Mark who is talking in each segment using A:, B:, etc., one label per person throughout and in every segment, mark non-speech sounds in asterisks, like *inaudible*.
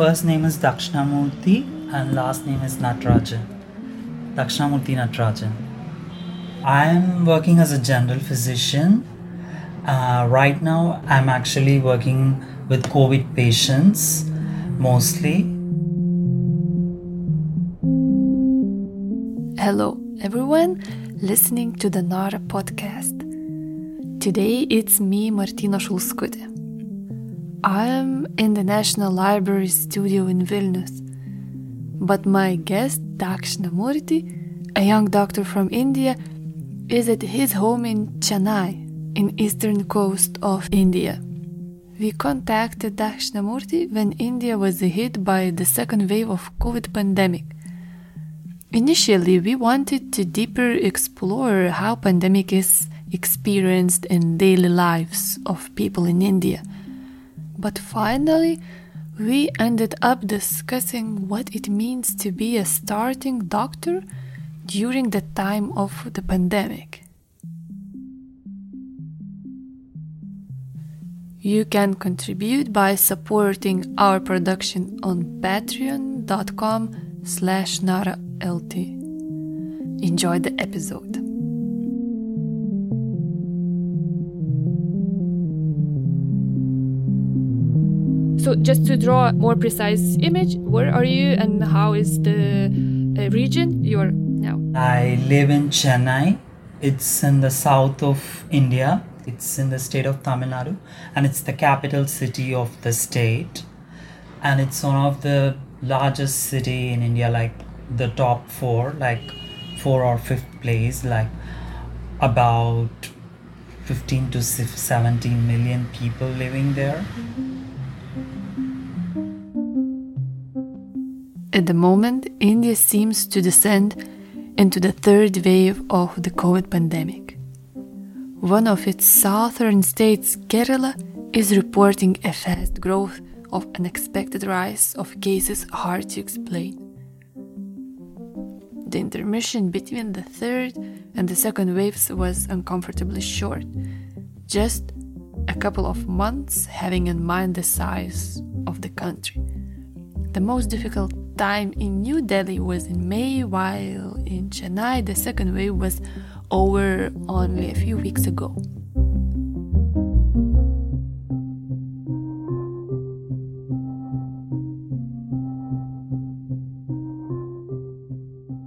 A: first name is Dakshinamurthy and last name is Natarajan. Dakshinamurthy Natarajan. I am working as a general physician. Uh, right now, I'm actually working with COVID patients mostly.
B: Hello, everyone listening to the Nara podcast. Today it's me, Martina Šulskutė. I'm in the National Library studio in Vilnius, but my guest, Dakshinamurthy, a young doctor from India, is at his home in Chennai, in eastern coast of India. We contacted Dakshinamurthy when India was hit by the second wave of COVID pandemic. Initially, we wanted to deeper explore how pandemic is experienced in daily lives of people in India. But finally, we ended up discussing what it means to be a starting doctor during the time of the pandemic. You can contribute by supporting our production on patreon.com slash naralt. Enjoy the episode. So, just to draw a more precise image, where are you and how is the uh, region you're now?
A: I live in Chennai. It's in the south of India. It's in the state of Tamil Nadu and it's the capital city of the state. And it's one of the largest city in India, like the top four, like four or fifth place, like about 15 to 17 million people living there.
B: At the moment, India seems to descend into the third wave of the COVID pandemic. One of its southern states, Kerala, is reporting a fast growth of unexpected rise of cases hard to explain. The intermission between the third and the second waves was uncomfortably short, just a couple of months having in mind the size of the country. The most difficult time in New Delhi was in May, while in Chennai the second wave was over only a few weeks ago.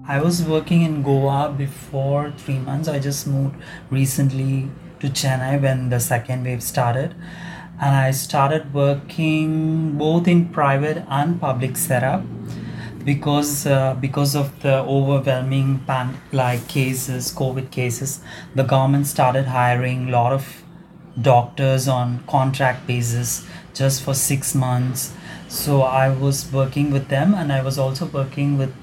A: I was working in Goa before three months. I just moved recently to Chennai when the second wave started. And I started working both in private and public setup because uh, because of the overwhelming pan like cases, COVID cases, the government started hiring a lot of doctors on contract basis just for six months. So I was working with them, and I was also working with.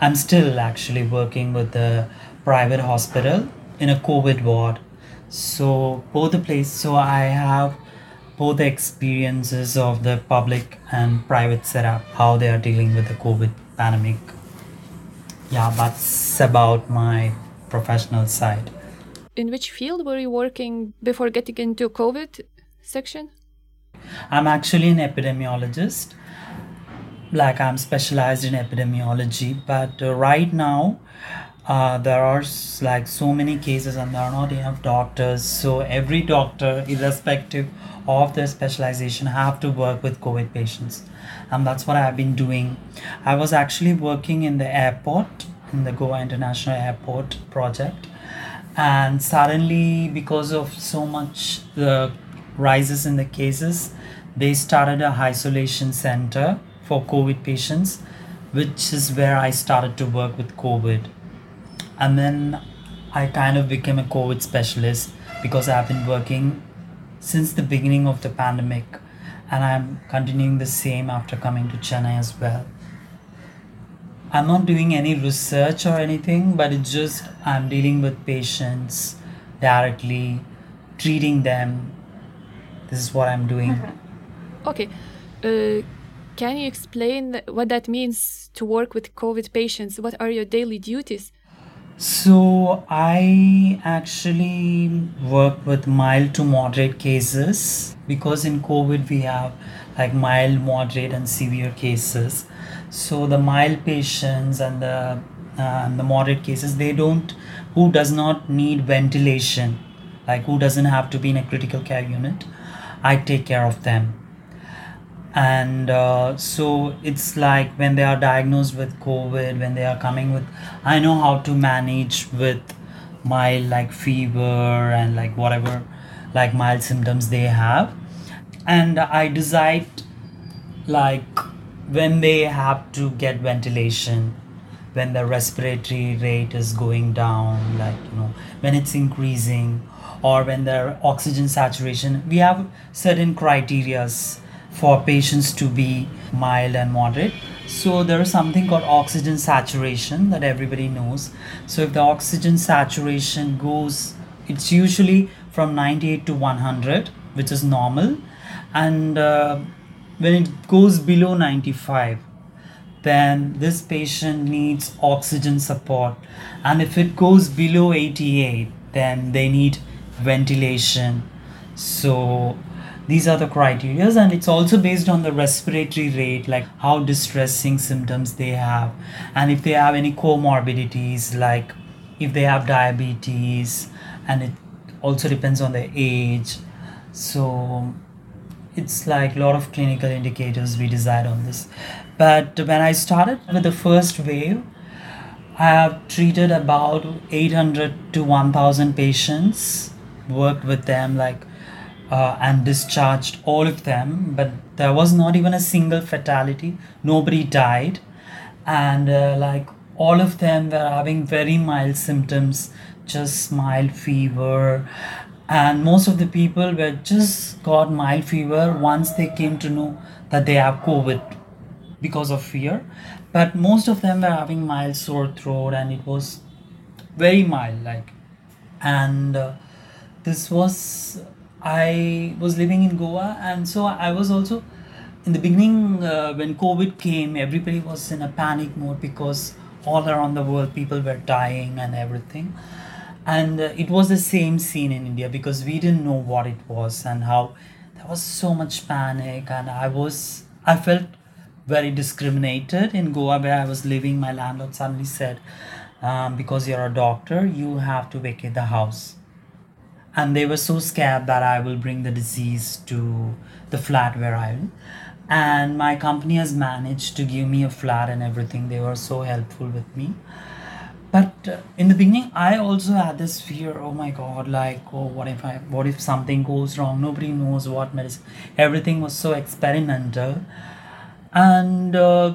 A: I'm still actually working with the private hospital in a COVID ward. So both the place. So I have both the experiences of the public and private setup, how they are dealing with the COVID pandemic. Yeah, that's about my professional side.
B: In which field were you working before getting into COVID section?
A: I'm actually an epidemiologist. Like I'm specialized in epidemiology, but uh, right now uh, there are like so many cases and there are not enough doctors. So every doctor, irrespective of their specialization, have to work with COVID patients, and that's what I've been doing. I was actually working in the airport, in the Goa International Airport project, and suddenly because of so much the rises in the cases they started a isolation center for covid patients which is where i started to work with covid and then i kind of became a covid specialist because i've been working since the beginning of the pandemic and i'm continuing the same after coming to chennai as well I'm not doing any research or anything, but it's just I'm dealing with patients directly, treating them. This is what I'm doing. *laughs*
B: Okay. Uh, can you explain what that means to work with COVID patients? What are your daily duties?
A: So I actually work with mild to moderate cases because in COVID we have like mild, moderate, and severe cases. So the mild patients and the uh, and the moderate cases, they don't, who does not need ventilation, like who doesn't have to be in a critical care unit, I take care of them. And uh, so it's like when they are diagnosed with COVID, when they are coming with, I know how to manage with mild like fever and like whatever like mild symptoms they have. And i decide like when they have to get ventilation when the respiratory rate is going down like you know when it's increasing or when their oxygen saturation we have certain criterias for patients to be mild and moderate. So there is something called oxygen saturation that everybody knows. So if the oxygen saturation goes it's usually from 98 to 100 which is normal. And uh, when it goes below 95 then this patient needs oxygen support. And if it goes below 88 then they need ventilation. So these are the criteria and it's also based on the respiratory rate like how distressing symptoms they have. And if they have any comorbidities like if they have diabetes and it also depends on their age. So it's like a lot of clinical indicators we decide on this. But when i started with the first wave i have treated about 800 to 1000 patients worked with them like uh, and discharged all of them but there was not even a single fatality. Nobody died. And uh, like all of them were having very mild symptoms just mild fever. And most of the people were just got mild fever once they came to know that they have covid because of fear. But most of them were having mild sore throat and it was very mild like and uh, this was i was living in goa and so i was also in the beginning uh, when covid came everybody was in a panic mode because all around the world people were dying and everything. And uh, it was the same scene in india because we didn't know what it was and how there was so much panic. And i was i felt very discriminated in goa where i was living. My landlord suddenly said um, because you're a doctor you have to vacate the house and they were so scared that i will bring the disease to the flat where i am. And my company has managed to give me a flat and everything. They were so helpful with me. But uh, in the beginning i also had this fear oh my god like oh what if i what if something goes wrong? Nobody knows what medicine everything was so experimental. And uh,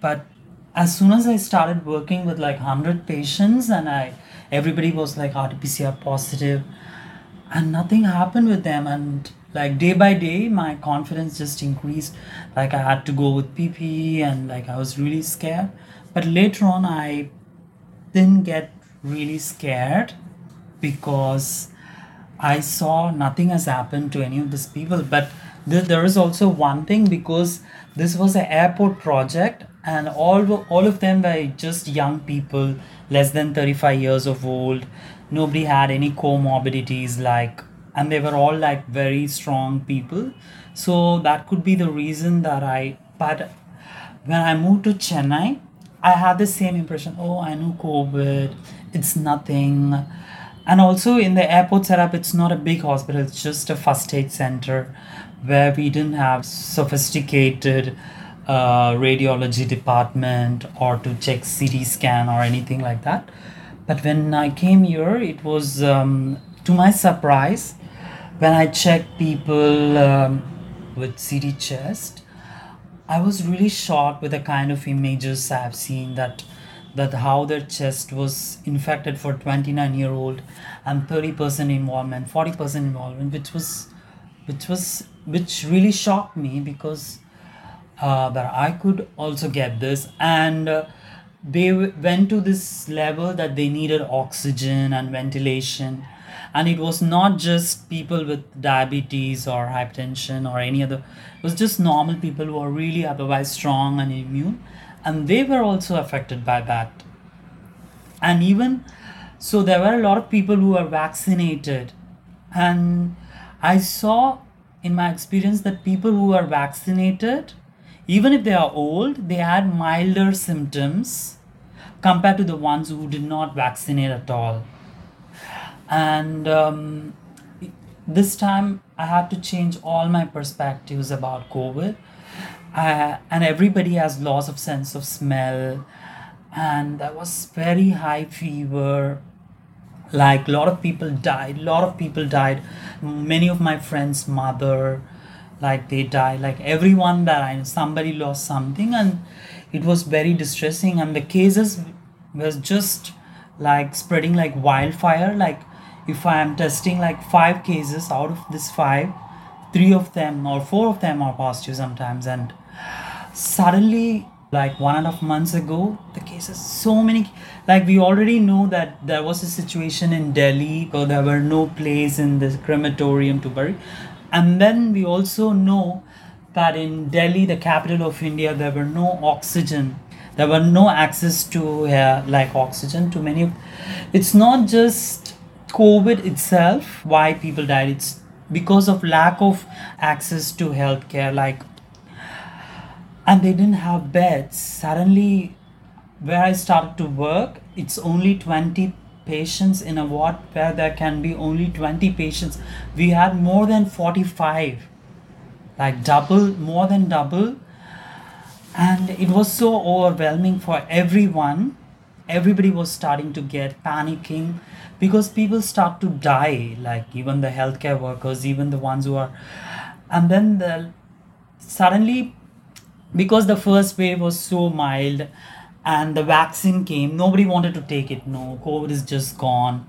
A: but as soon as i started working with like 100 patients and i everybody was like rt-pcr positive and nothing happened with them and like day by day my confidence just increased like i had to go with ppe and like i was really scared but later on i didn't get really scared because I saw nothing has happened to any of these people. But th- there is also one thing because this was an airport project and all all of them were just young people, less than 35 years of old. Nobody had any comorbidities like and they were all like very strong people. So that could be the reason that I but when I moved to Chennai, I had the same impression. Oh, I know COVID. It's nothing. And also in the airport setup, it's not a big hospital. It's just a first aid center where we didn't have sophisticated uh, radiology department or to check CT scan or anything like that. But when I came here, it was um, to my surprise when I checked people um, with CT chest I was really shocked with the kind of images I've seen that that how their chest was infected for 29 year old and 30% involvement 40% involvement which was which was which really shocked me because uh, that I could also get this. And uh, they went to this level that they needed oxygen and ventilation. And it was not just people with diabetes or hypertension or any other it was just normal people who are really otherwise strong and immune. And they were also affected by that. And even so there were a lot of people who were vaccinated. And i saw in my experience that people who are vaccinated even if they are old they had milder symptoms compared to the ones who did not vaccinate at all. And um, this time i had to change all my perspectives about covid. Uh, and everybody has loss of sense of smell. And there was very high fever. Like a lot of people died a lot of people died. Many of my friends mother like they died like everyone that i know somebody lost something and it was very distressing. And the cases was just like spreading like wildfire. Like if i am testing like five cases out of this five three of them or four of them are positive sometimes. And suddenly like one and a half months ago the cases so many like we already know that there was a situation in delhi where there were no place in the crematorium to bury and then we also know that in delhi the capital of india there were no oxygen there were no access to uh, like oxygen to many it's not just covid itself why people died it's because of lack of access to healthcare like and they didn't have beds. Suddenly, where I started to work, it's only 20 patients in a ward where there can be only 20 patients. We had more than 45, like double, more than double. And it was so overwhelming for everyone. Everybody was starting to get panicking because people start to die, like even the healthcare workers, even the ones who are. And then the suddenly because the first wave was so mild and the vaccine came nobody wanted to take it. No covid is just gone.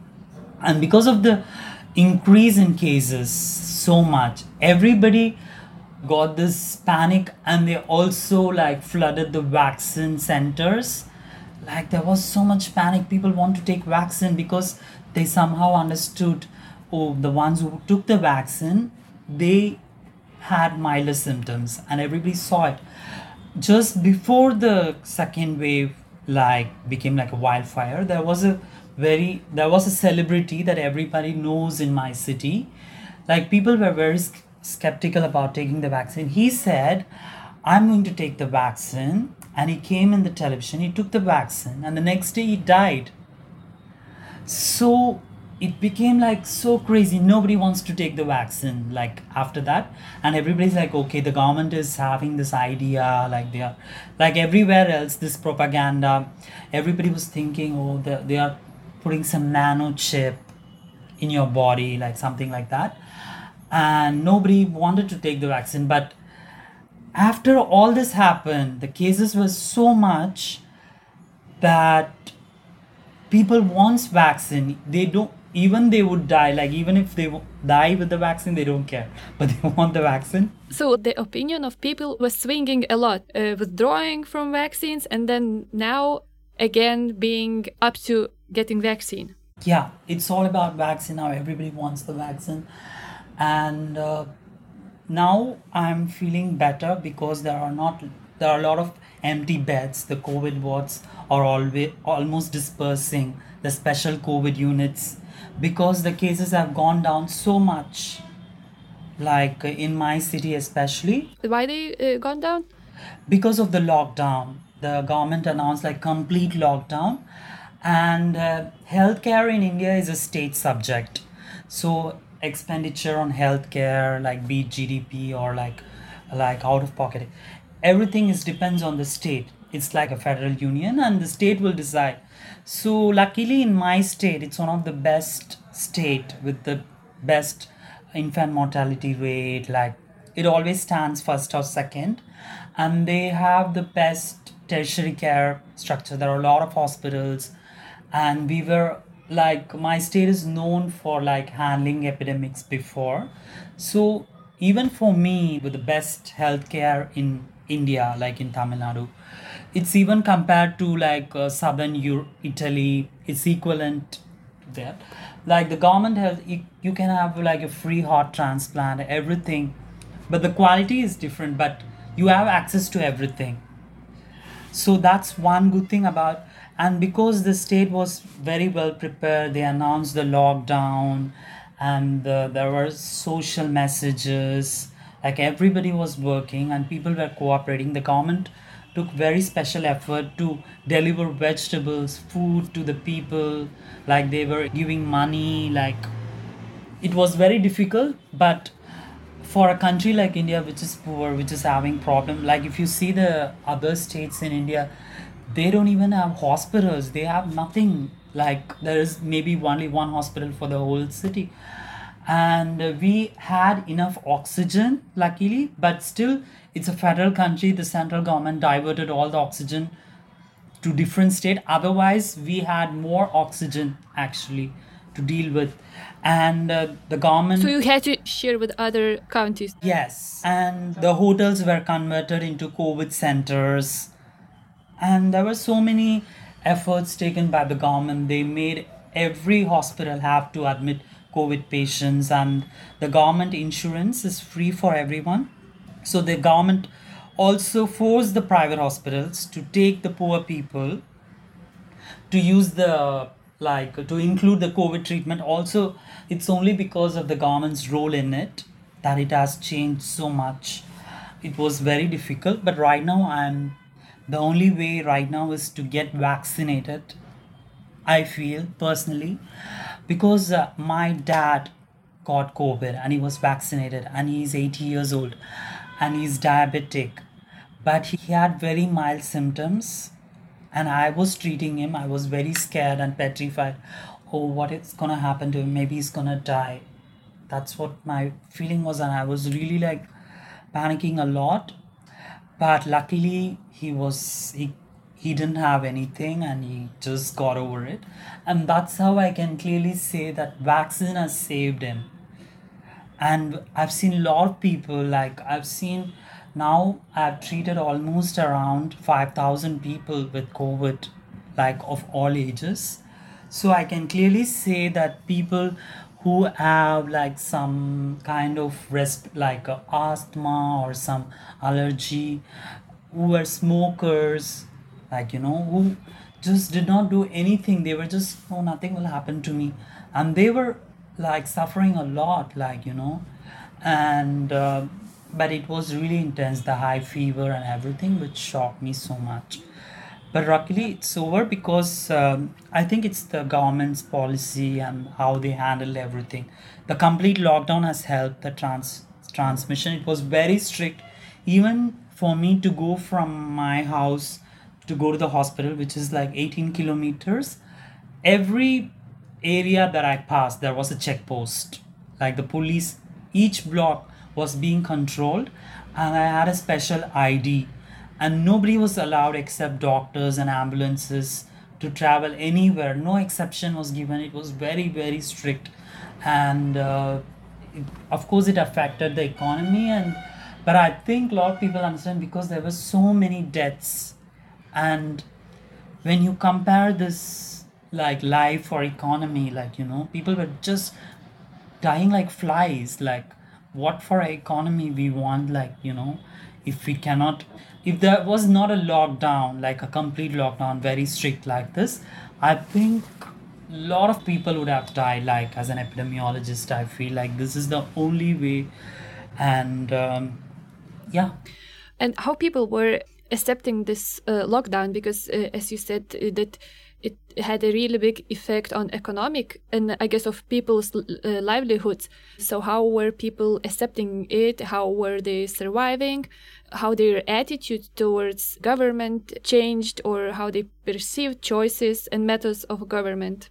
A: And because of the increase in cases so much everybody got this panic and they also like flooded the vaccine centers. Like there was so much panic. People want to take vaccine because they somehow understood oh the ones who took the vaccine they had milder symptoms and everybody saw it just before the second wave like became like a wildfire there was a very there was a celebrity that everybody knows in my city. Like people were very sk- skeptical about taking the vaccine. He said i'm going to take the vaccine and he came in the television he took the vaccine and the next day he died. So it became like so crazy. Nobody wants to take the vaccine like after that. And everybody's like okay the government is having this idea like they are like everywhere else this propaganda. Everybody was thinking oh they, they are putting some nano chip in your body like something like that. And nobody wanted to take the vaccine. But after all this happened the cases were so much that people wants vaccine. They don't even they would die like even if they die with the vaccine they don't care. *laughs* But they want the vaccine.
B: So the opinion of people was swinging a lot, uh, withdrawing from vaccines, and then now again being up to getting vaccine.
A: yeah it's all about vaccine. Now everybody wants the vaccine. And uh, now i'm feeling better because there are not there are a lot of empty beds. The covid wards are always almost dispersing. The special covid units because the cases have gone down so much like uh, in my city especially.
B: Why they uh, gone down?
A: because of the lockdown. The government announced like complete lockdown. And uh, healthcare in india is a state subject. So expenditure on healthcare like be gdp or like like out of pocket everything is depends on the state. It's like a federal union and the state will decide so luckily in my state it's one of the best state with the best infant mortality rate like it always stands first or second. And they have the best tertiary care structure. There are a lot of hospitals. And we were like my state is known for like handling epidemics before. So even for me with the best healthcare in india like in tamil nadu it's even compared to like uh, southern Euro- italy it's equivalent there like the government has you, you can have like a free heart transplant everything but the quality is different but you have access to everything. So that's one good thing about and because the state was very well prepared they announced the lockdown and uh, there were social messages like everybody was working and people were cooperating. The government took very special effort to deliver vegetables food to the people like they were giving money like it was very difficult but for a country like india which is poor which is having problem like if you see the other states in india they don't even have hospitals they have nothing like there is maybe only one hospital for the whole city. And we had enough oxygen luckily but still it's a federal country the central government diverted all the oxygen to different state otherwise we had more oxygen actually to deal with and uh, the government
B: So you had to share with other counties.
A: Yes, and the hotels were converted into COVID centers, and there were so many efforts taken by the government. They made every hospital have to admit COVID patients, and the government insurance is free for everyone. So the government also forced the private hospitals to take the poor people to use the like to include the covid treatment. Also it's only because of the government's role in it that it has changed so much. It was very difficult but right now i'm the only way right now is to get vaccinated i feel personally because uh, my dad got covid and he was vaccinated and he's 80 years old and he's diabetic but he had very mild symptoms and I was treating him. I was very scared and petrified. Oh, what is gonna happen to him? Maybe he's gonna die. That's what my feeling was, and I was really like panicking a lot. But luckily, he was he he didn't have anything, and he just got over it. And that's how I can clearly say that vaccine has saved him and i've seen a lot of people like i've seen now i've treated almost around 5000 people with covid like of all ages. So i can clearly say that people who have like some kind of rest like uh, asthma or some allergy who were smokers like you know who just did not do anything they were just oh nothing will happen to me. And they were like suffering a lot like you know. And uh, but it was really intense the high fever and everything which shocked me so much. But luckily it's over because um, i think it's the government's policy and how they handle everything. The complete lockdown has helped the trans transmission. It was very strict. Even for me to go from my house to go to the hospital which is like 18 kilometers every area that I passed, there was a checkpost. Like the police, each block was being controlled, and I had a special ID. And nobody was allowed except doctors and ambulances to travel anywhere. No exception was given. It was very, very strict. And uh, it, of course, it affected the economy. And but I think a lot of people understand because there were so many deaths and when you compare this like life or economy like you know people were just dying like flies like what for economy we want like you know if we cannot if there was not a lockdown like a complete lockdown very strict like this i think a lot of people would have died like as an epidemiologist i feel like this is the only way. And um, yeah.
B: And how people were accepting this uh, lockdown because uh, as you said uh, that it had a really big effect on economic and i guess of people's uh, livelihoods so how were people accepting it how were they surviving how their attitude towards government changed or how they perceived choices and methods of government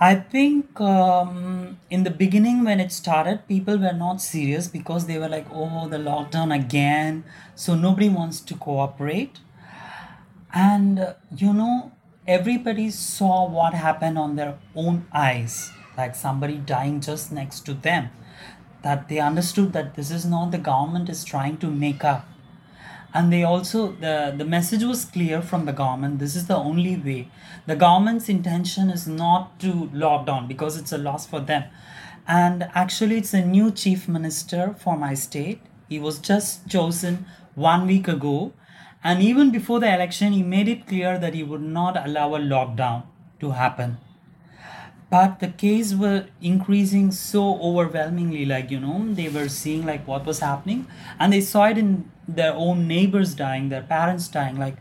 A: I think um, in the beginning when it started, people were not serious because they were like, oh, the lockdown again. So nobody wants to cooperate. And, uh, you know, everybody saw what happened on their own eyes, like somebody dying just next to them. That they understood that this is not the government is trying to make up. And they also the the message was clear from the government this is the only way. The government's intention is not to lock down because it's a loss for them. And actually it's a new chief minister for my state. He was just chosen one week ago and even before the election he made it clear that he would not allow a lockdown to happen. But the case were increasing so overwhelmingly like you know they were seeing like what was happening. And they saw it in their own neighbors dying their parents dying like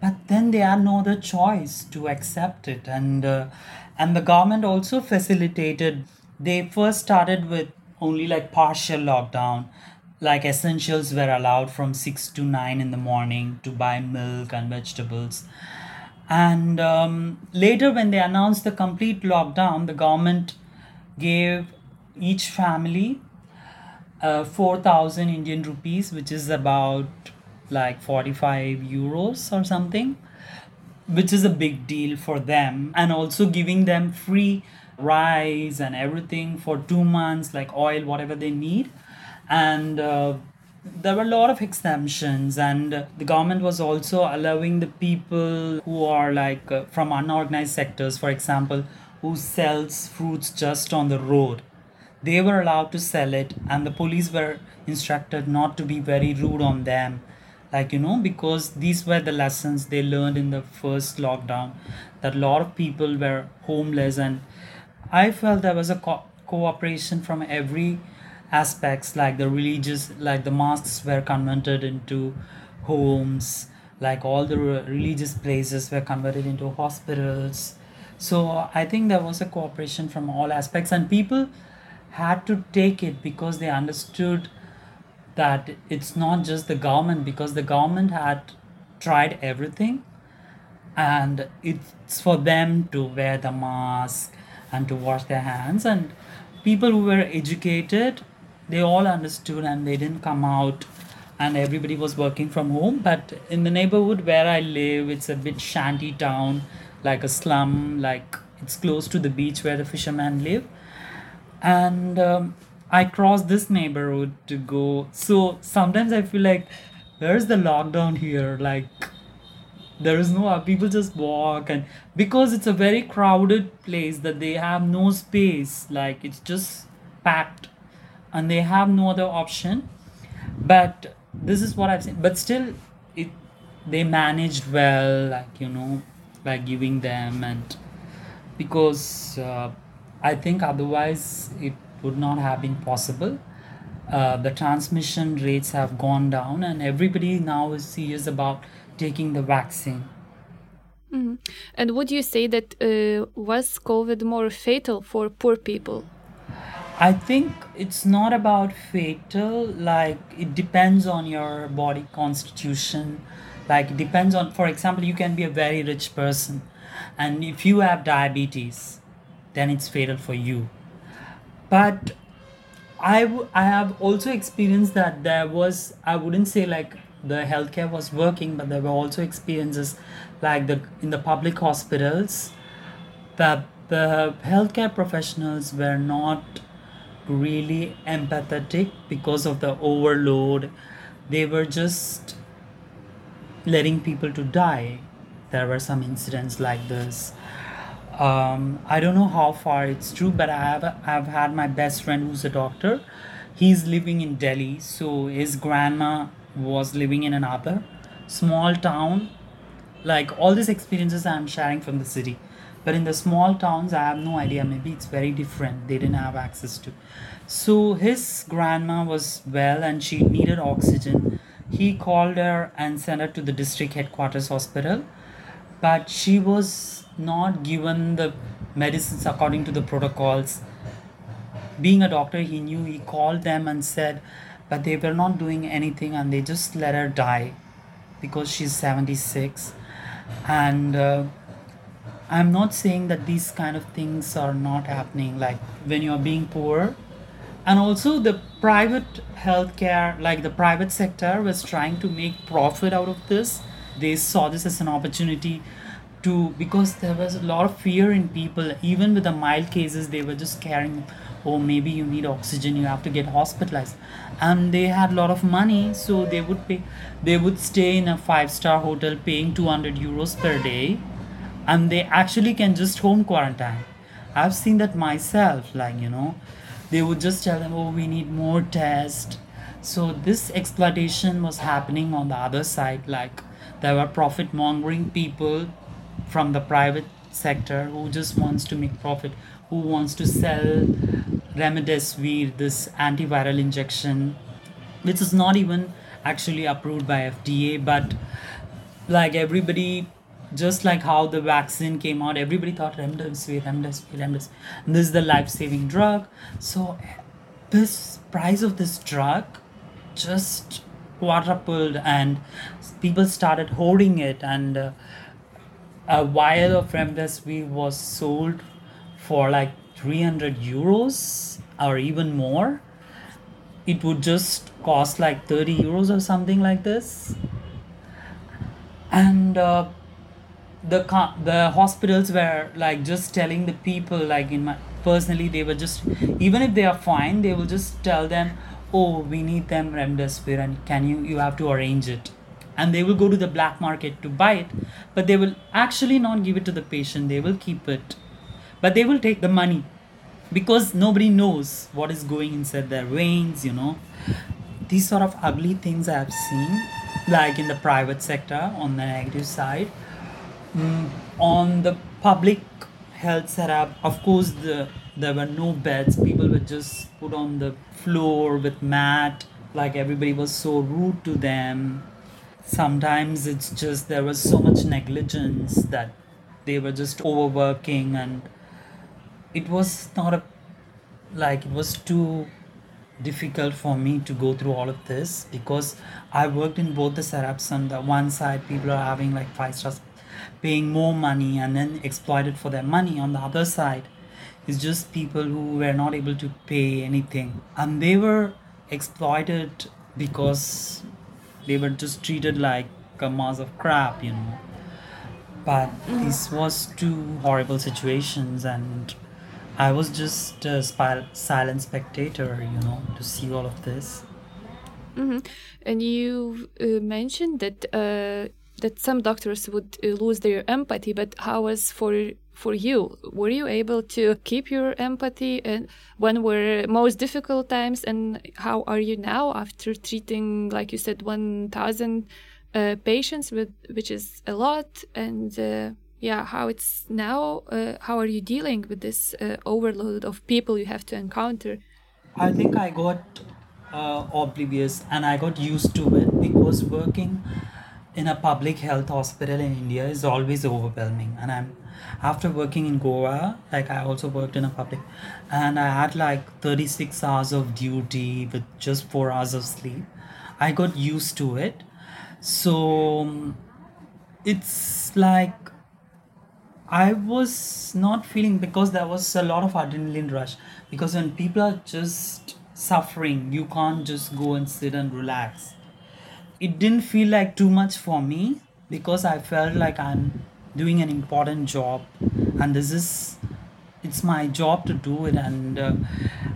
A: but then they had no other choice to accept it. And uh, and the government also facilitated they first started with only like partial lockdown like essentials were allowed from 6 to 9 in the morning to buy milk and vegetables and um, later, when they announced the complete lockdown, the government gave each family uh, 4,000 Indian rupees, which is about like 45 euros or something, which is a big deal for them. And also giving them free rice and everything for two months, like oil, whatever they need. And uh, there were a lot of exemptions and the government was also allowing the people who are like uh, from unorganized sectors for example who sells fruits just on the road. They were allowed to sell it and the police were instructed not to be very rude on them. Like you know because these were the lessons they learned in the first lockdown that a lot of people were homeless and i felt there was a co- cooperation from every aspects like the religious like the mosques were converted into homes like all the re- religious places were converted into hospitals. So i think there was a cooperation from all aspects and people had to take it because they understood that it's not just the government because the government had tried everything and it's for them to wear the mask and to wash their hands. And people who were educated they all understood and they didn't come out and everybody was working from home. But in the neighborhood where i live it's a bit shanty town like a slum like it's close to the beach where the fishermen live. And um, i cross this neighborhood to go. So sometimes i feel like where's the lockdown here? Like there is no people just walk and because it's a very crowded place that they have no space. Like it's just packed and they have no other option but this is what i've seen but still it they managed well like you know by giving them and because uh, i think otherwise it would not have been possible uh, the transmission rates have gone down and everybody now is serious about taking the vaccine
B: Mhm. And would you say that uh, was COVID more fatal for poor people?
A: I think it's not about fatal, like it depends on your body constitution. Like it depends on, for example, you can be a very rich person, and if you have diabetes, then it's fatal for you. But I, w- I have also experienced that there was, I wouldn't say like the healthcare was working, but there were also experiences like the in the public hospitals that the healthcare professionals were not really empathetic because of the overload. They were just letting people to die. There were some incidents like this. Um, I don't know how far it's true, but I have I've had my best friend who's a doctor. He's living in Delhi, so his grandma was living in another small town. Like all these experiences I'm sharing from the city, but in the small towns, I have no idea. Maybe it's very different. They didn't have access to. So his grandma was well, and she needed oxygen. He called her and sent her to the district headquarters hospital but she was not given the medicines according to the protocols being a doctor he knew he called them and said but they were not doing anything and they just let her die because she's 76 and uh, i'm not saying that these kind of things are not happening like when you're being poor. And also the private healthcare like the private sector was trying to make profit out of this. They saw this as an opportunity to because there was a lot of fear in people. Even with the mild cases they were just caring oh maybe you need oxygen you have to get hospitalized. And they had a lot of money so they would pay they would stay in a five star hotel paying 200 euros per day and they actually can just home quarantine. I've seen that myself like you know they would just tell them oh we need more tests so this exploitation was happening on the other side like there were profit mongering people from the private sector who just wants to make profit who wants to sell remdesivir, this antiviral injection, which is not even actually approved by FDA, but like everybody, just like how the vaccine came out, everybody thought remdesivir, remdesivir, remdesivir. This is the life-saving drug. So this price of this drug just quadrupled, and people started hoarding it, and uh, a vial of remdesivir was sold for like 300 euros or even more it would just cost like 30 euros or something like this and uh, the the hospitals were like just telling the people like in my personally they were just even if they are fine they will just tell them oh we need them remdesivir and can you you have to arrange it. And they will go to the black market to buy it but they will actually not give it to the patient. They will keep it. But they will take the money because nobody knows what is going inside their veins you know. These sort of ugly things i have seen like in the private sector on the negative side Mm, on the public health setup of course the there were no beds people were just put on the floor with mat like everybody was so rude to them sometimes it's just there was so much negligence that they were just overworking and it was not a like it was too difficult for me to go through all of this because I worked in both the setups. On the one side, people are having like five stars, paying more money and then exploited for their money. On the other side, it's just people who were not able to pay anything, and they were exploited because they were just treated like a mass of crap, you know. But this was two horrible situations, and I was just a silent spectator, you know, to see all of this.
B: hmm And you uh, mentioned that uh, that some doctors would uh, lose their empathy, but how was for for you? Were you able to keep your empathy, and when were most difficult times, and how are you now after treating, like you said, one thousand uh, patients, with which is a lot, and uh, yeah, how it's now? Uh, how are you dealing with this uh, overload of people you have to encounter?
A: I think I got uh, oblivious and I got used to it because working in a public health hospital in India is always overwhelming. And I'm after working in Goa, like I also worked in a public, and I had like 36 hours of duty with just four hours of sleep. I got used to it. So it's like I was not feeling because there was a lot of adrenaline rush. Because when people are just suffering, you can't just go and sit and relax. It didn't feel like too much for me because I felt like I'm doing an important job. And this is it's my job to do it. And uh,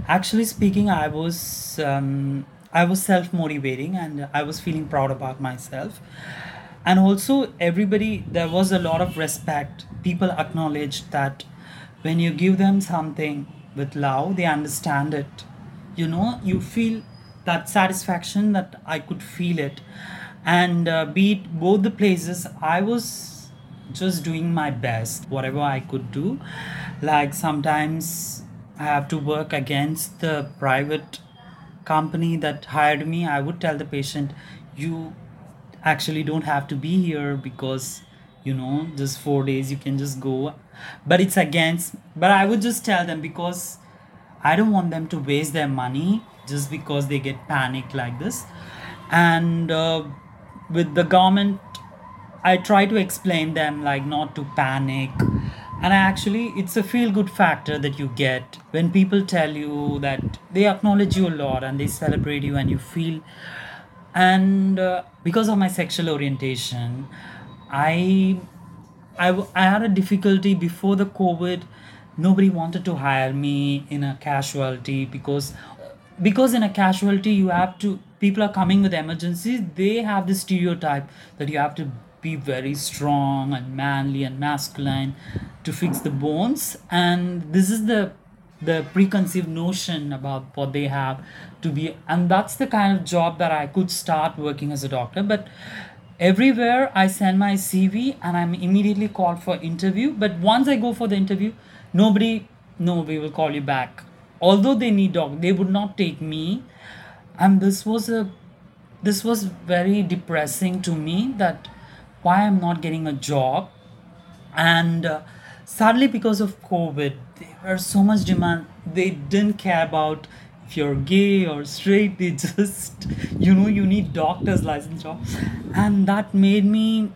A: actually speaking i was um, i was self motivating and i was feeling proud about myself. And also everybody there was a lot of respect. People acknowledged that when you give them something with love they understand it. You know you feel that satisfaction that i could feel it. And uh, be it both the places i was just doing my best whatever i could do. Like sometimes i have to work against the private company that hired me. I would tell the patient you actually don't have to be here because you know just four days you can just go. But it's against but i would just tell them because i don't want them to waste their money just because they get panicked like this and uh, with the government I try to explain them like not to panic. And I actually, it's a feel good factor that you get when people tell you that they acknowledge you a lot and they celebrate you and you feel. And uh, because of my sexual orientation, I, I, I had a difficulty before the COVID. Nobody wanted to hire me in a casualty because because in a casualty you have to people are coming with emergencies they have this stereotype that you have to be very strong and manly and masculine to fix the bones. And this is the the preconceived notion about what they have to be. And that's the kind of job that i could start working as a doctor. But everywhere i send my cv and i'm immediately called for interview. But once i go for the interview nobody no we will call you back although they need dog they would not take me. And this was a this was very depressing to me that why i'm not getting a job. And uh, sadly because of covid there was so much demand they didn't care about if you're gay or straight. *laughs* They just you know you need doctor's license job. And that made me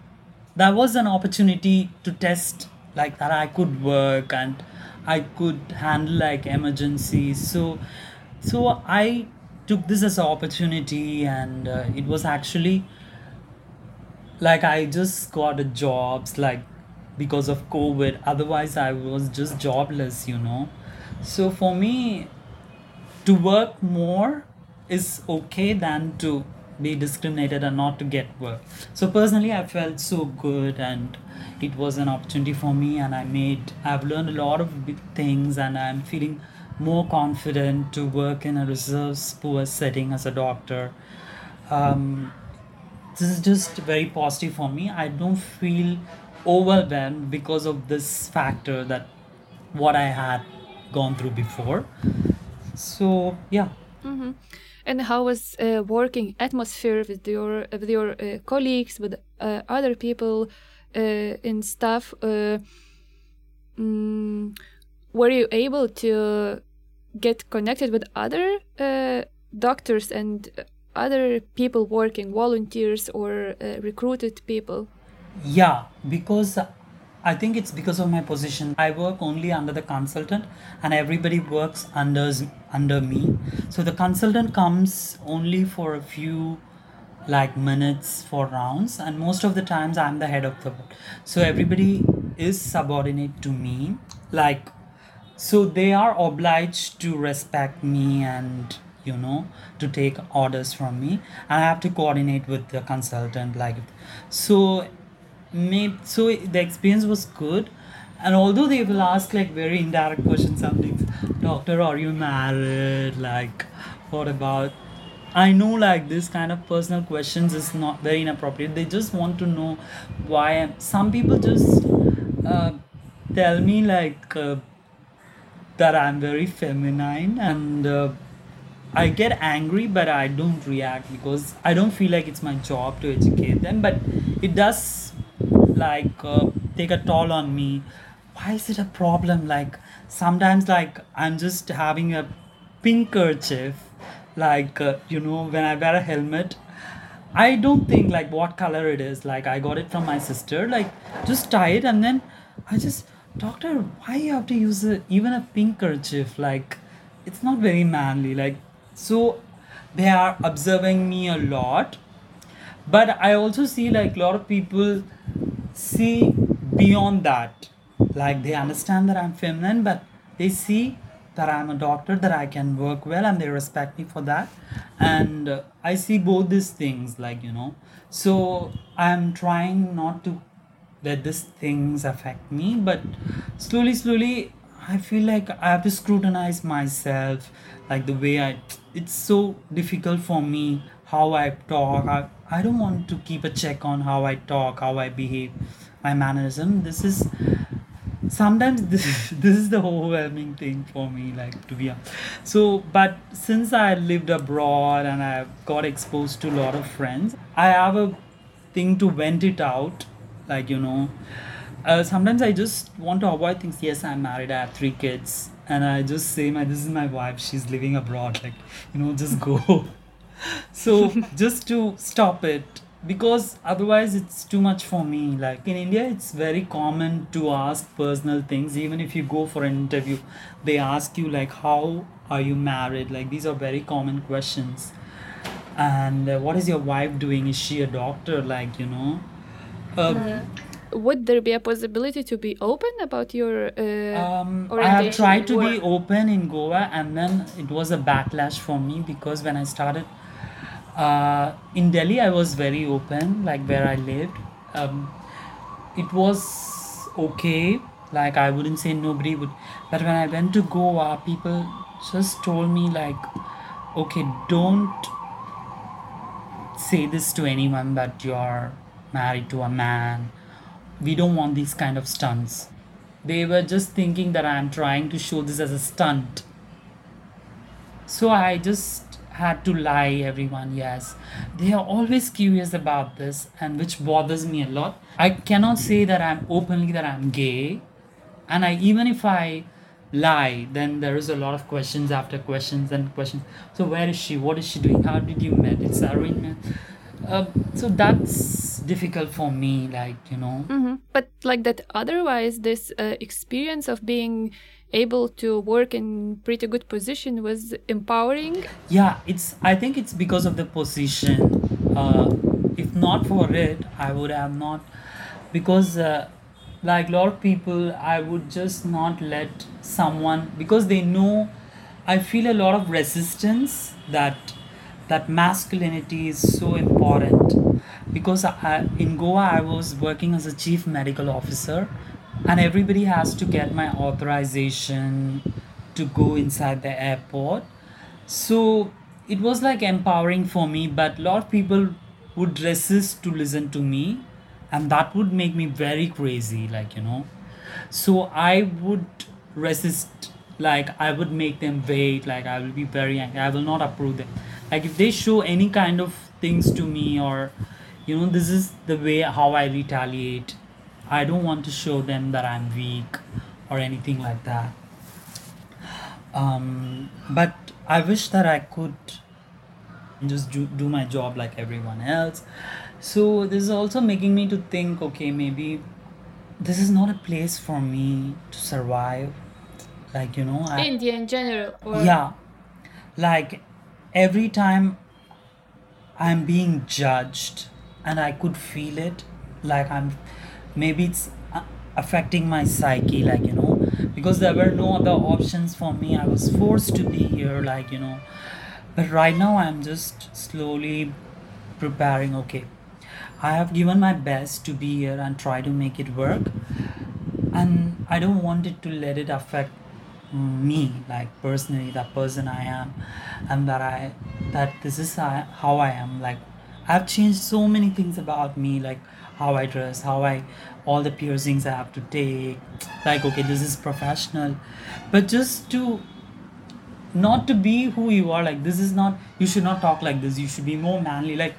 A: that was an opportunity to test like that i could work and i could handle like emergencies so so i took this as an opportunity and uh, it was actually like I just got a jobs like because of COVID. Otherwise, I was just jobless, you know. So for me, to work more is okay than to be discriminated and not to get work. So personally, I felt so good and it was an opportunity for me and I made, I've learned a lot of big things and I'm feeling more confident to work in a reserves poor setting as a doctor. Um, this is just very positive for me i don't feel overwhelmed because of this factor that what i had gone through before so yeah
B: hmm And how was uh, working atmosphere with your with your uh, colleagues, with uh, other people uh, in staff? Uh, mm, were you able to get connected with other uh, doctors and other people working, volunteers or uh, recruited people?
A: yeah because i think it's because of my position. I work only under the consultant and everybody works under under me. So the consultant comes only for a few like minutes for rounds and most of the times i'm the head of the board. So everybody is subordinate to me like so they are obliged to respect me and you know to take orders from me. And i have to coordinate with the consultant like so maybe so the experience was good. And although they will ask like very indirect questions sometimes doctor are you married? Like what about i know like this kind of personal questions is not very inappropriate. They just want to know why I'm, some people just uh, tell me like uh, that i'm very feminine and uh, I get angry, but I don't react because I don't feel like it's my job to educate them. But it does like uh, take a toll on me. Why is it a problem? Like sometimes, like I'm just having a pink kerchief, like uh, you know, when I wear a helmet. I don't think like what color it is. Like I got it from my sister. Like just tie it and then I just doctor, why you have to use a, even a pink kerchief? Like it's not very manly. Like so they are observing me a lot. But I also see like a lot of people see beyond that. Like they understand that I'm feminine, but they see that I'm a doctor, that I can work well, and they respect me for that. And uh, I see both these things, like you know. So I'm trying not to let these things affect me, but slowly, slowly, I feel like I have to scrutinize myself, like the way I. It's so difficult for me how I talk. I, I don't want to keep a check on how I talk, how I behave, my mannerism. This is sometimes *laughs* this, this is the overwhelming thing for me like to be honest. so but since i lived abroad and i got exposed to a lot of friends i have a thing to vent it out like you know uh, sometimes i just want to avoid things yes i'm married i have three kids and i just say my this is my wife she's living abroad like you know just *laughs* go so just to stop it because otherwise it's too much for me. Like in india it's very common to ask personal things. Even if you go for an interview they ask you like how are you married? Like these are very common questions. And uh, what is your wife doing? Is she a doctor? Like you know? Uh,
B: Would there be a possibility to be open about your uh,
A: Um, I have tried
B: in
A: to be open in Goa, and then it was a backlash for me because when I started uh, in Delhi, I was very open, like where I lived. Um, it was okay, like I wouldn't say nobody would, but when I went to Goa, people just told me, like, okay, don't say this to anyone that you're married to a man. We don't want these kind of stunts they were just thinking that i'm trying to show this as a stunt so i just had to lie everyone yes. They are always curious about this and which bothers me a lot. I cannot say that i'm openly that i'm gay and i even if i lie then there is a lot of questions after questions and questions. So where is she? What is she doing? How did you met? It's arrangement. Uh, so that's difficult for me like you know.
B: Hmm But like that, otherwise, this uh, experience of being able to work in pretty good position was empowering.
A: yeah it's i think it's because of the position. Uh, if not for it i would have not because uh, like a lot of people i would just not let someone because they know i feel a lot of resistance that that masculinity is so important. Because I, in goa i was working as a chief medical officer and everybody has to get my authorization to go inside the airport. So it was like empowering for me but a lot of people would resist to listen to me and that would make me very crazy like you know. So i would resist like i would make them wait like i will be very angry. I will not approve them. Like if they show any kind of things to me or you know this is the way how i retaliate i don't want to show them that i'm weak or anything like that um, but I wish that I could just do, do my job like everyone else. So this is also making me to think, okay, maybe this is not a place for me to survive. Like you know, I
B: India in general, or
A: yeah, like every time I'm being judged and I could feel it like I'm maybe it's uh, affecting my psyche like you know because there were no other options for me. I was forced to be here like you know. But right now I'm just slowly preparing okay I have given my best to be here and try to make it work. And I don't want it to let it affect me like personally that person I am and that I that this is how I am like I've changed so many things about me like how I dress how I all the piercings I have to take. Like okay this is professional. But just to not to be who you are like this is not you should not talk like this. You should be more manly. Like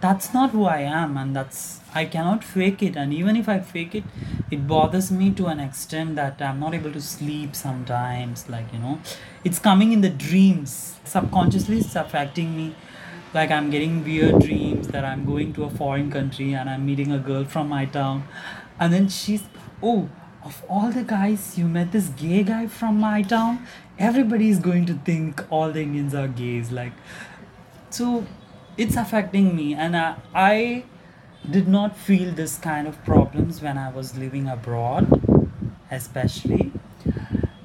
A: that's not who i am and that's i cannot fake it. And even if i fake it it bothers me to an extent that i'm not able to sleep sometimes like you know. It's coming in the dreams. Subconsciously it's affecting me like i'm getting weird dreams that i'm going to a foreign country and i'm meeting a girl from my town. And then she's oh of all the guys you met this gay guy from my town? Everybody is going to think all the indians are gays like so it's affecting me. And I, I did not feel this kind of problems when i was living abroad especially.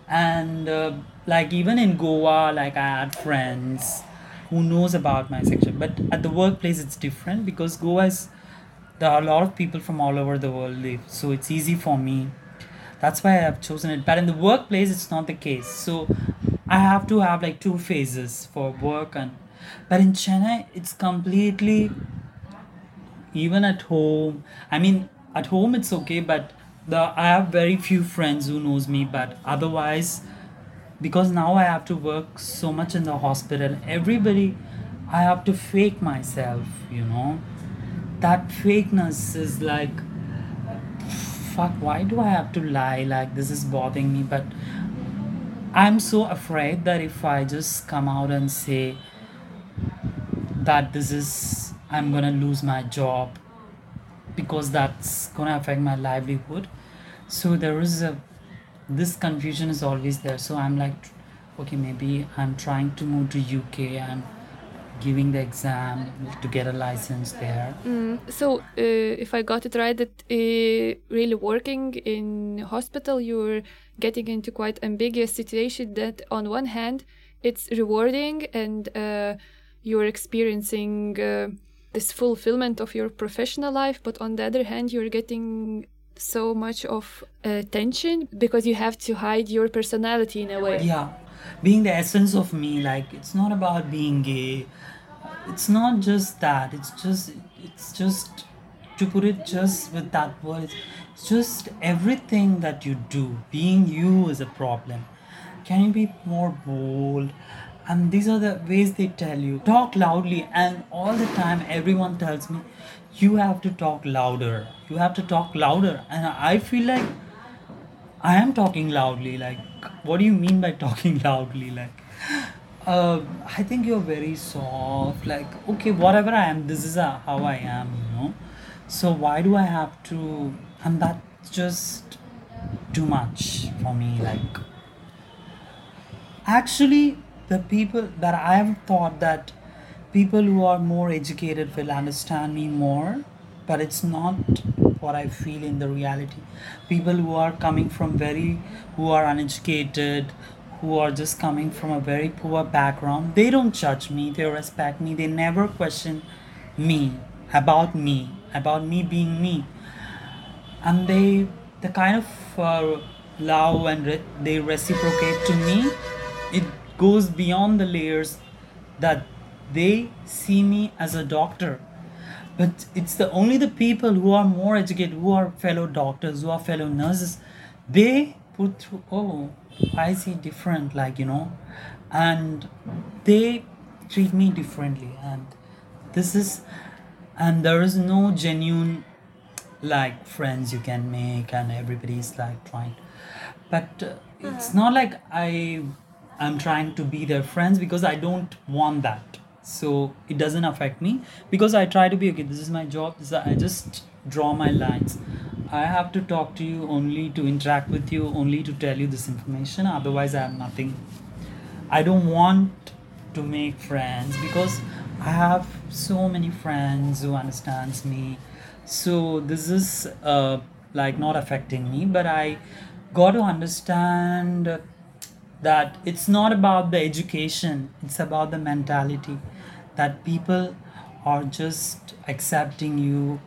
A: And uh, like even in goa like i had friends who knows about my section. But at the workplace it's different because goa is there are a lot of people from all over the world live. So it's easy for me. That's why i've chosen it. But in the workplace it's not the case. So i have to have like two phases for work and but in chennai it's completely even at home i mean at home it's okay but the i have very few friends who knows me but otherwise because now i have to work so much in the hospital. Everybody i have to fake myself you know? That fakeness is like fuck why do i have to lie? Like this is bothering me. But i'm so afraid that if i just come out and say that this is i'm gonna lose my job because that's gonna affect my livelihood. So there is a this confusion is always there so i'm like okay maybe i'm trying to move to uk i'm giving the exam to get a license there
B: Mm, so, uh, if I got it right, that uh, really working in hospital, you're getting into quite ambiguous situation. That on one hand, it's rewarding and uh, you're experiencing uh, this fulfillment of your professional life, but on the other hand, you're getting so much of uh, tension because you have to hide your personality in a way.
A: yeah being the essence of me like it's not about being gay it's not just that it's just it's just to put it just with that word, it's just everything that you do, being you is a problem. Can you be more bold? And these are the ways they tell you. Talk loudly, and all the time, everyone tells me, you have to talk louder. You have to talk louder. And I feel like I am talking loudly. Like, what do you mean by *laughs* talking loudly? Like, uh, I think you're very soft. Like, okay, whatever I am, this is how I am, you know. So why do I have to? And that's just too much for me. Like, actually, the people that I have thought that people who are more educated will understand me more, but it's not what I feel in the reality. People who are coming from very, who are uneducated, who are just coming from a very poor background, they don't judge me, they respect me, they never question me, about me, about me being me. And they, the kind of uh, love and re- they reciprocate to me, it goes beyond the layers that they see me as a doctor. But it's the only the people who are more educated who are fellow doctors who are fellow nurses they put through oh i see different like you know and they treat me differently. And this is and there is no genuine like friends you can make and everybody's like trying. But uh, it's not like i i'm trying to be their friends because i don't want that. So it doesn't affect me because i try to be okay this is my job is, i just draw my lines. I have to talk to you only to interact with you only to tell you this information otherwise i have nothing. I don't want to make friends because I have so many friends who understands me. So this is uh, like not affecting me, but I got to understand that it's not about the education, it's about the mentality that people are just accepting you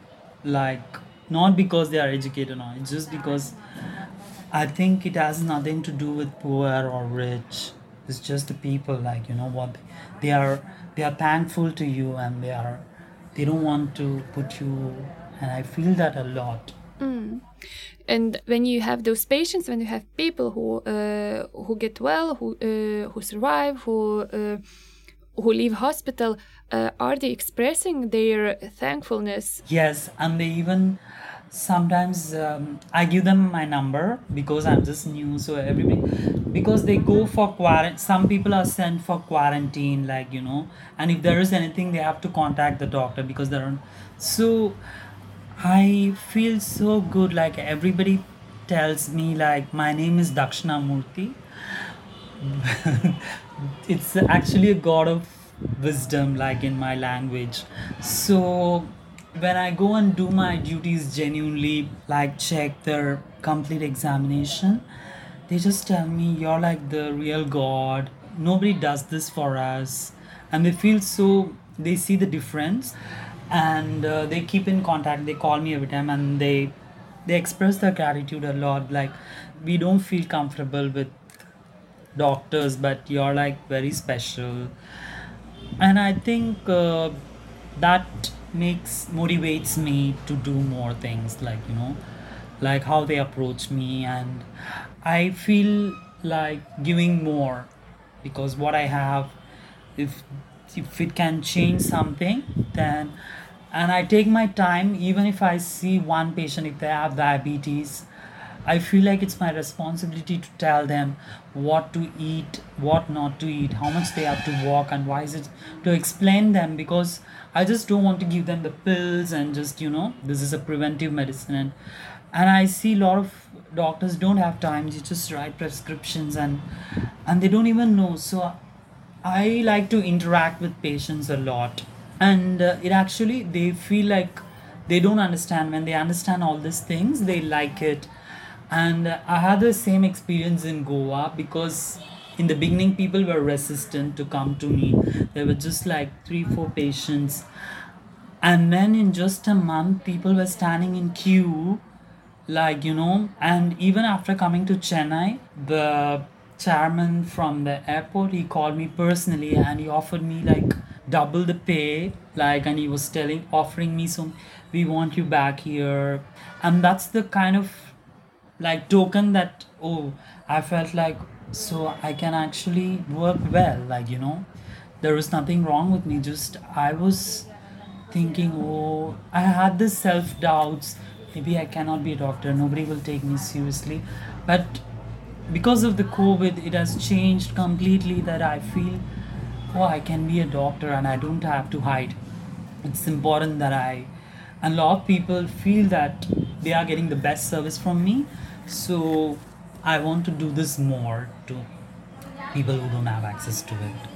A: like not because they are educated or it's just because I think it has nothing to do with poor or rich. It's just the people, like you know what they are. They are thankful to you, and they are. They don't want to put you. And I feel that a lot. Hmm.
B: And when you have those patients, when you have people who uh, who get well, who uh, who survive, who uh, who leave hospital, uh, are they expressing their thankfulness?
A: Yes, and they even sometimes um, I give them my number because I'm just new. So everybody, because they go for quarantine. Some people are sent for quarantine, like you know, and if there is anything, they have to contact the doctor because they're on. So I feel so good. Like everybody tells me, like my name is Dakshinamurti. *laughs* it's actually a god of wisdom, like in my language. So when I go and do my duties genuinely, like check their complete examination, they just tell me you're like the real god. Nobody does this for us, and they feel so. They see the difference, and uh, they keep in contact. They call me every time, and they they express their gratitude a lot. Like we don't feel comfortable with doctors, but you're like very special and i think uh, that makes motivates me to do more things like you know like how they approach me and i feel like giving more because what i have if if it can change something then. And i take my time even if i see one patient if they have diabetes I feel like it's my responsibility to tell them what to eat, what not to eat, how much they have to walk, and why is it to explain them because I just don't want to give them the pills and just you know this is a preventive medicine. And and I see a lot of doctors don't have time to just write prescriptions and and they don't even know. So I like to interact with patients a lot and uh, it actually they feel like they don't understand. When they understand all these things they like it. And uh, i had the same experience in goa because in the beginning people were resistant to come to me. There were just like three four patients. And then in just a month people were standing in queue like you know and even after coming to chennai the chairman from the airport he called me personally and he offered me like double the pay like and he was telling offering me some we want you back here. And that's the kind of like token that oh i felt like so i can actually work well like you know? There was nothing wrong with me just i was thinking oh i had this self doubts maybe i cannot be a doctor. Nobody will take me seriously. But because of the covid it has changed completely that i feel oh i can be a doctor and i don't have to hide. It's important that i and a lot of people feel that they are getting the best service from me. So i want to do this more to people who don't have access to it.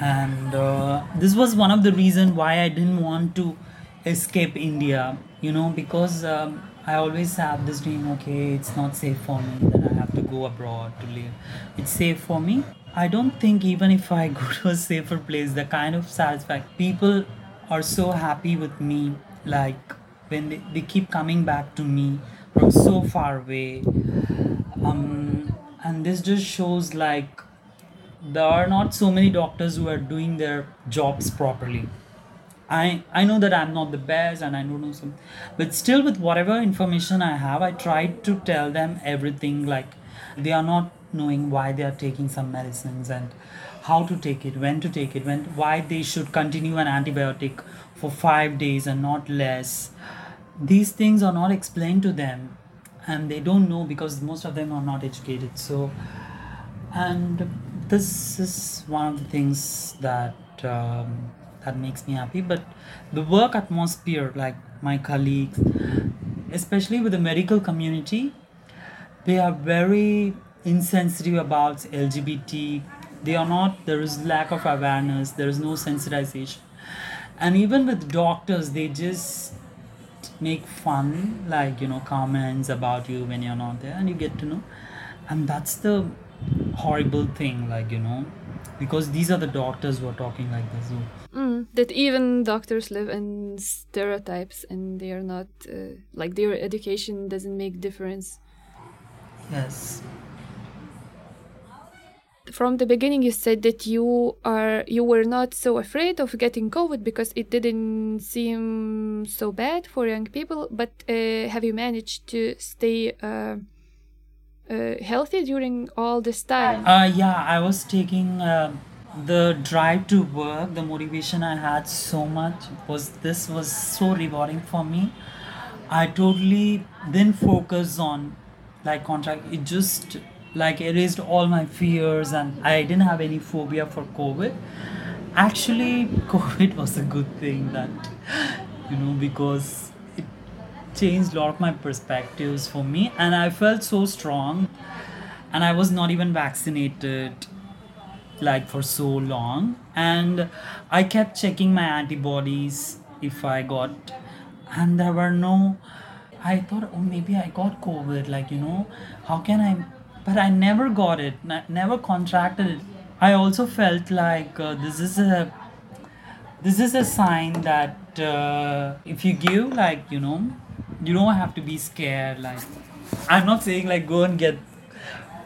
A: And uh, this was one of the reason why i didn't want to escape india you know because um, i always have this dream okay it's not safe for me then i have to go abroad to live. It's safe for me i don't think even if i go to a safer place the kind of satisfaction people are so happy with me like when they, they keep coming back to me from so far away. Um, and this just shows like there are not so many doctors who are doing their jobs properly. I i know that i'm not the best and i don't know some but still with whatever information i have i try to tell them everything like they are not knowing why they are taking some medicines and how to take it when to take it when why they should continue an antibiotic for 5 days and not less. These things are not explained to them and they don't know because most of them are not educated. So and this is one of the things that um, that makes me happy. But the work atmosphere like my colleagues especially with the medical community they are very insensitive about lgbt they are not there is lack of awareness there is no sensitization. And even with doctors they just make fun like you know comments about you when you're not there and you get to know. And that's the horrible thing like you know because these are the doctors who are talking like this so
B: Mm, that even doctors live in stereotypes and they are not uh, like their education doesn't make difference.
A: yes
B: From the beginning, you said that you are you were not so afraid of getting COVID because it didn't seem so bad for young people. But uh, have you managed to stay uh, uh, healthy during all this time?
A: uh yeah i was taking uh, the drive to work the motivation i had so much was this was so rewarding for me i totally didn't focus on like contract it just like erased all my fears and i didn't have any phobia for covid. Actually *laughs* covid was a good thing that you know because it changed a lot of my perspectives for me and i felt so strong and i was not even vaccinated like for so long. And i kept checking my antibodies if i got and there were no i thought oh maybe i got covid like you know how can i but i never got it never contracted it. I also felt like uh, this is a this is a sign that uh, if you give like you know you don't have to be scared like i'm not saying like go and get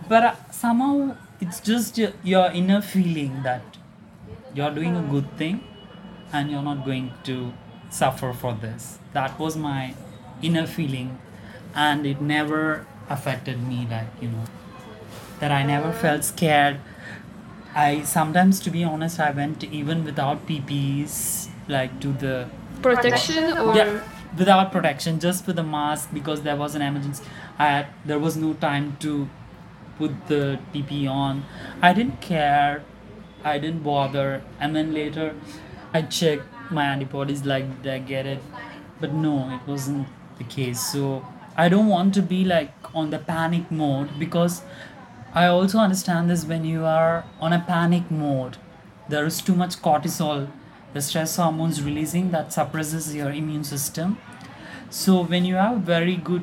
A: but uh, somehow it's just your, your inner feeling that you're doing a good thing and you're not going to suffer for this. That was my inner feeling and it never affected me like you know that i never felt scared i sometimes to be honest i went even without ppes like to the
B: Protection or
A: yeah, without protection, just with a mask because there was an emergency. I had, there was no time to put the PPE on. I didn't care. I didn't bother. And then later, I checked my antibodies like did I get it, but no, it wasn't the case. So I don't want to be like on the panic mode because I also understand this when you are on a panic mode, there is too much cortisol, the stress hormones releasing that suppresses your immune system. So when you have very good,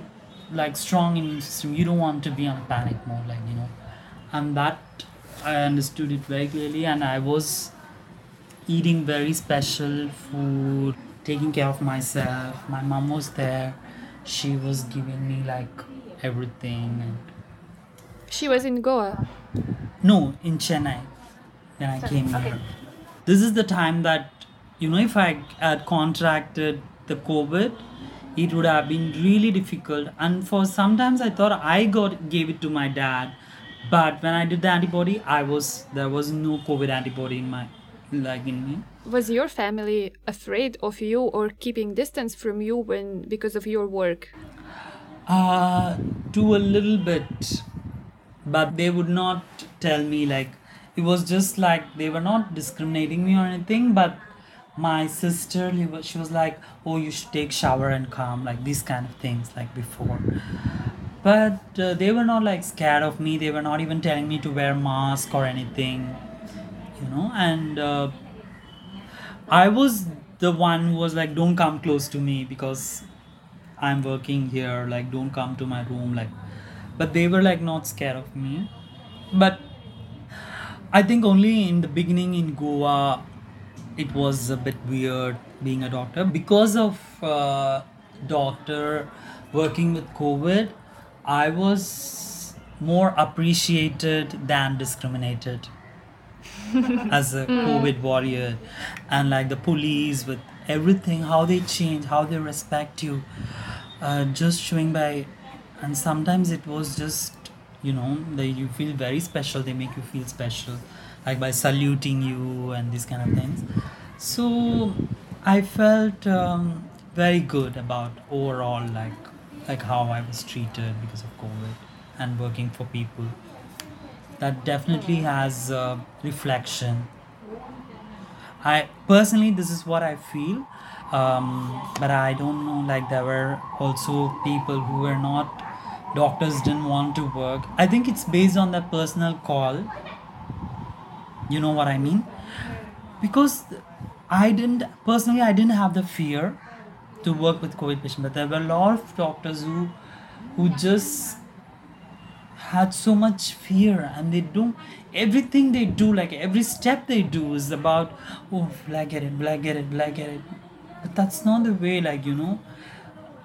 A: like strong immune system, you don't want to be on a panic mode, like you know, and that I understood it very clearly, and I was eating very special food, taking care of myself. My mom was there; she was giving me like everything. And
B: she was in Goa.
A: no, in Chennai, when I came here. this is the time that you know if i had contracted the covid it would have been really difficult and for sometimes i thought i got gave it to my dad but when i did the antibody i was there was no covid antibody in my like in me
B: Was your family afraid of you or keeping distance from you when because of your work?
A: Uh, to a little bit, but they would not tell me like it was just like they were not discriminating me or anything. But my sister, she was like, "Oh, you should take shower and come," like these kind of things, like before. But uh, they were not like scared of me. They were not even telling me to wear mask or anything, you know. And uh, I was the one who was like, "Don't come close to me," because I'm working here, like don't come to my room, like but they were like not scared of me. But I think only in the beginning in Goa it was a bit weird being a doctor because of uh, doctor working with COVID. I was more appreciated than discriminated *laughs* as a COVID warrior, and like the police with everything, how they change, how they respect you, uh, just showing by, and sometimes it was just you know they you feel very special. They make you feel special, like by saluting you and these kind of things. So I felt um, very good about overall like like how I was treated because of COVID and working for people that definitely has reflection i personally this is what i feel um, but i don't know like there were also people who were not doctors didn't want to work. I think it's based on their personal call. You know what i mean? Because i didn't personally i didn't have the fear to work with covid patients but there were a lot of doctors who who just had so much fear and they do everything they do like every step they do is about oh will i get it? Will i get it? Will i get it? But that's not the way like you know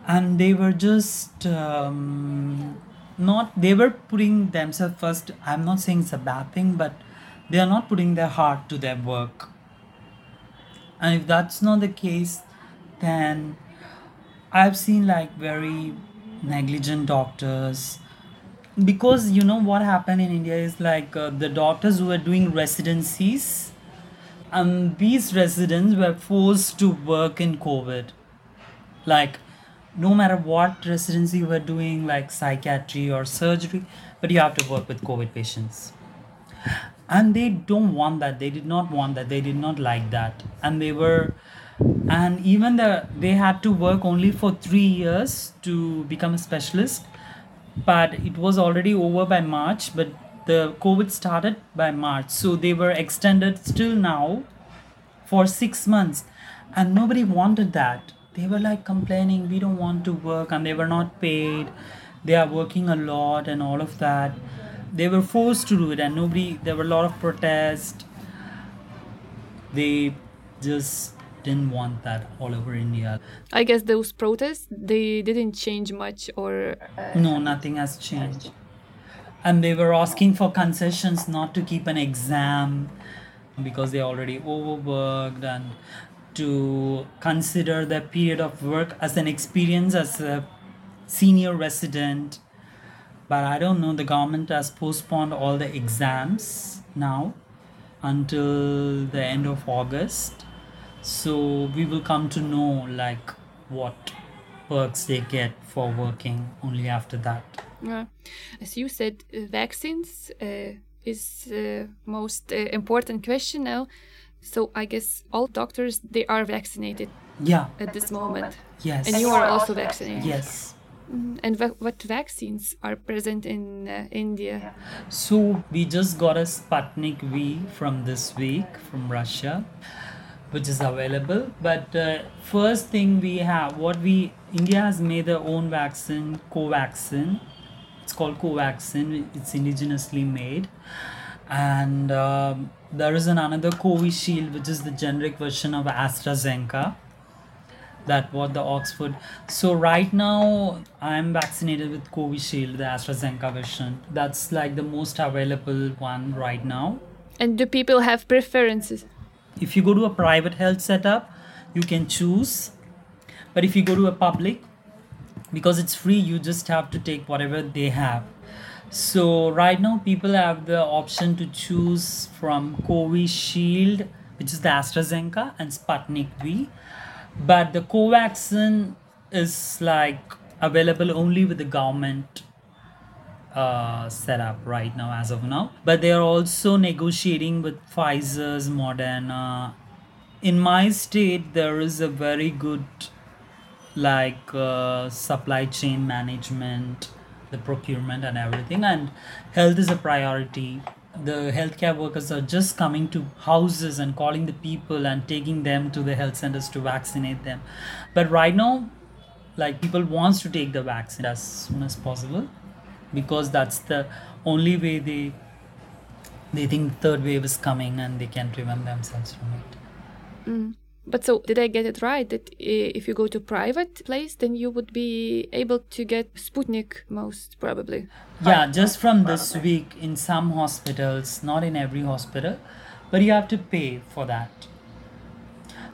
A: and they were just um, not they were putting themselves first. I'm not saying it's a bad thing but they are not putting their heart to their work. And if that's not the case then i've seen like very negligent doctors. Because you know what happened in india is like uh, the doctors who were doing residencies and these residents were forced to work in covid. Like no matter what residency you were doing like psychiatry or surgery but you have to work with covid patients. And they don't want that. They did not want that. They did not like that. And they were and even the they had to work only for 3 years to become a specialist. But it was already over by march but the covid started by march. So they were extended still now for 6 months. And nobody wanted that they were like complaining we don't want to work and they were not paid. They are working a lot and all of that. They were forced to do it and nobody there were a lot of protests they just didn't want that all over india.
B: I guess those protests they didn't change much or uh,
A: no nothing has changed. And they were asking for concessions not to keep an exam because they're already overworked and to consider the period of work as an experience as a senior resident but i don't know the government has postponed all the exams now until the end of august so we will come to know like what perks they get for working only after that
B: Yeah. As you said, vaccines uh, is uh, most uh, important question now. So I guess all doctors they are vaccinated
A: yeah
B: at this moment,
A: yes
B: and you are also vaccinated.
A: yes
B: Mhm. And what vaccines are present in uh, India?
A: So we just got a Sputnik V from this week from Russia, which is available. But uh, first thing we have, what we India has made their own vaccine, Covaxin. It's called Covaxin. It's indigenously made, and um, there is an another Covishield, which is the generic version of AstraZeneca that what the Oxford. So right now I'm vaccinated with Covishield, the AstraZeneca version. That's like the most available one right now.
B: And do people have preferences?
A: if you go to a private health setup, you can choose. But if you go to a public, because it's free, you just have to take whatever they have. So right now, people have the option to choose from Covishield, which is the AstraZeneca, and Sputnik V. But the Covaxin is like available only with the government uh, setup right now as of now but they are also negotiating with pfizer's moderna in my state there is a very good like uh, supply chain management the procurement and everything and health is a priority. The healthcare workers are just coming to houses and calling the people and taking them to the health centers to vaccinate them. But right now like people wants to take the vaccine as soon as possible because that's the only way they they think third wave is coming and they can prevent themselves from it.
B: Mm. But so, did I get it right that if you go to private place, then you would be able to get Sputnik most probably?
A: yeah just from this week in some hospitals not in every hospital but you have to pay for that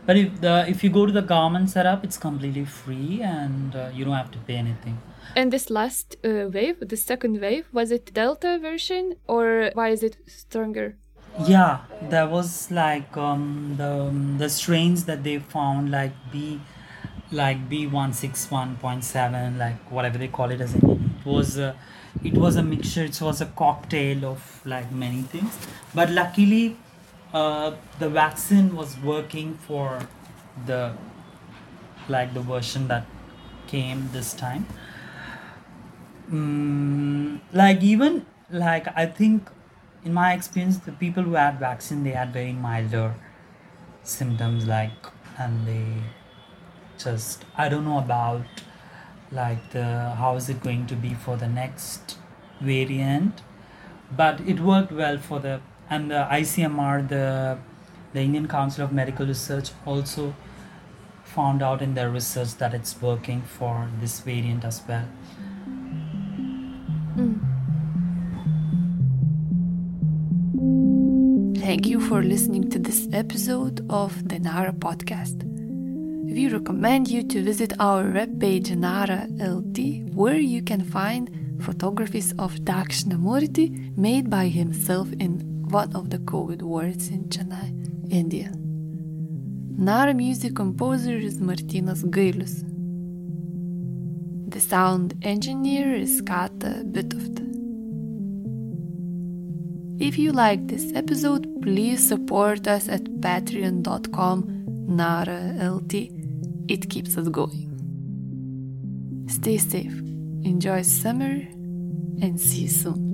A: but if the if you go to the government setup it's completely free and uh, you don't have to pay anything
B: And this last uh, wave, the second wave, was it Delta version or why is it stronger?
A: Yeah, there was like um, the the strains that they found like B, like B one six one point seven, like whatever they call it as it was a, it was a mixture. It was a cocktail of like many things. But luckily, uh, the vaccine was working for the like the version that came this time. Mm, like even like I think in my experience the people who had vaccine they had very milder symptoms like and they just I don't know about like the how is it going to be for the next variant but it worked well for the and the ICMR the the Indian Council of Medical Research also found out in their research that it's working for this variant as well mm.
B: Thank you for listening to this episode of the Nara podcast. We recommend you to visit our webpage Nara LT, where you can find photographies of Dakshinamurti made by himself in one of the COVID wards in Chennai, India. Nara music composer is Martinas Gailius. The sound engineer is Kata Bitoft. If you like this episode, please support us at patreon.com NaraLT. It keeps us going. Stay safe, enjoy summer, and see you soon.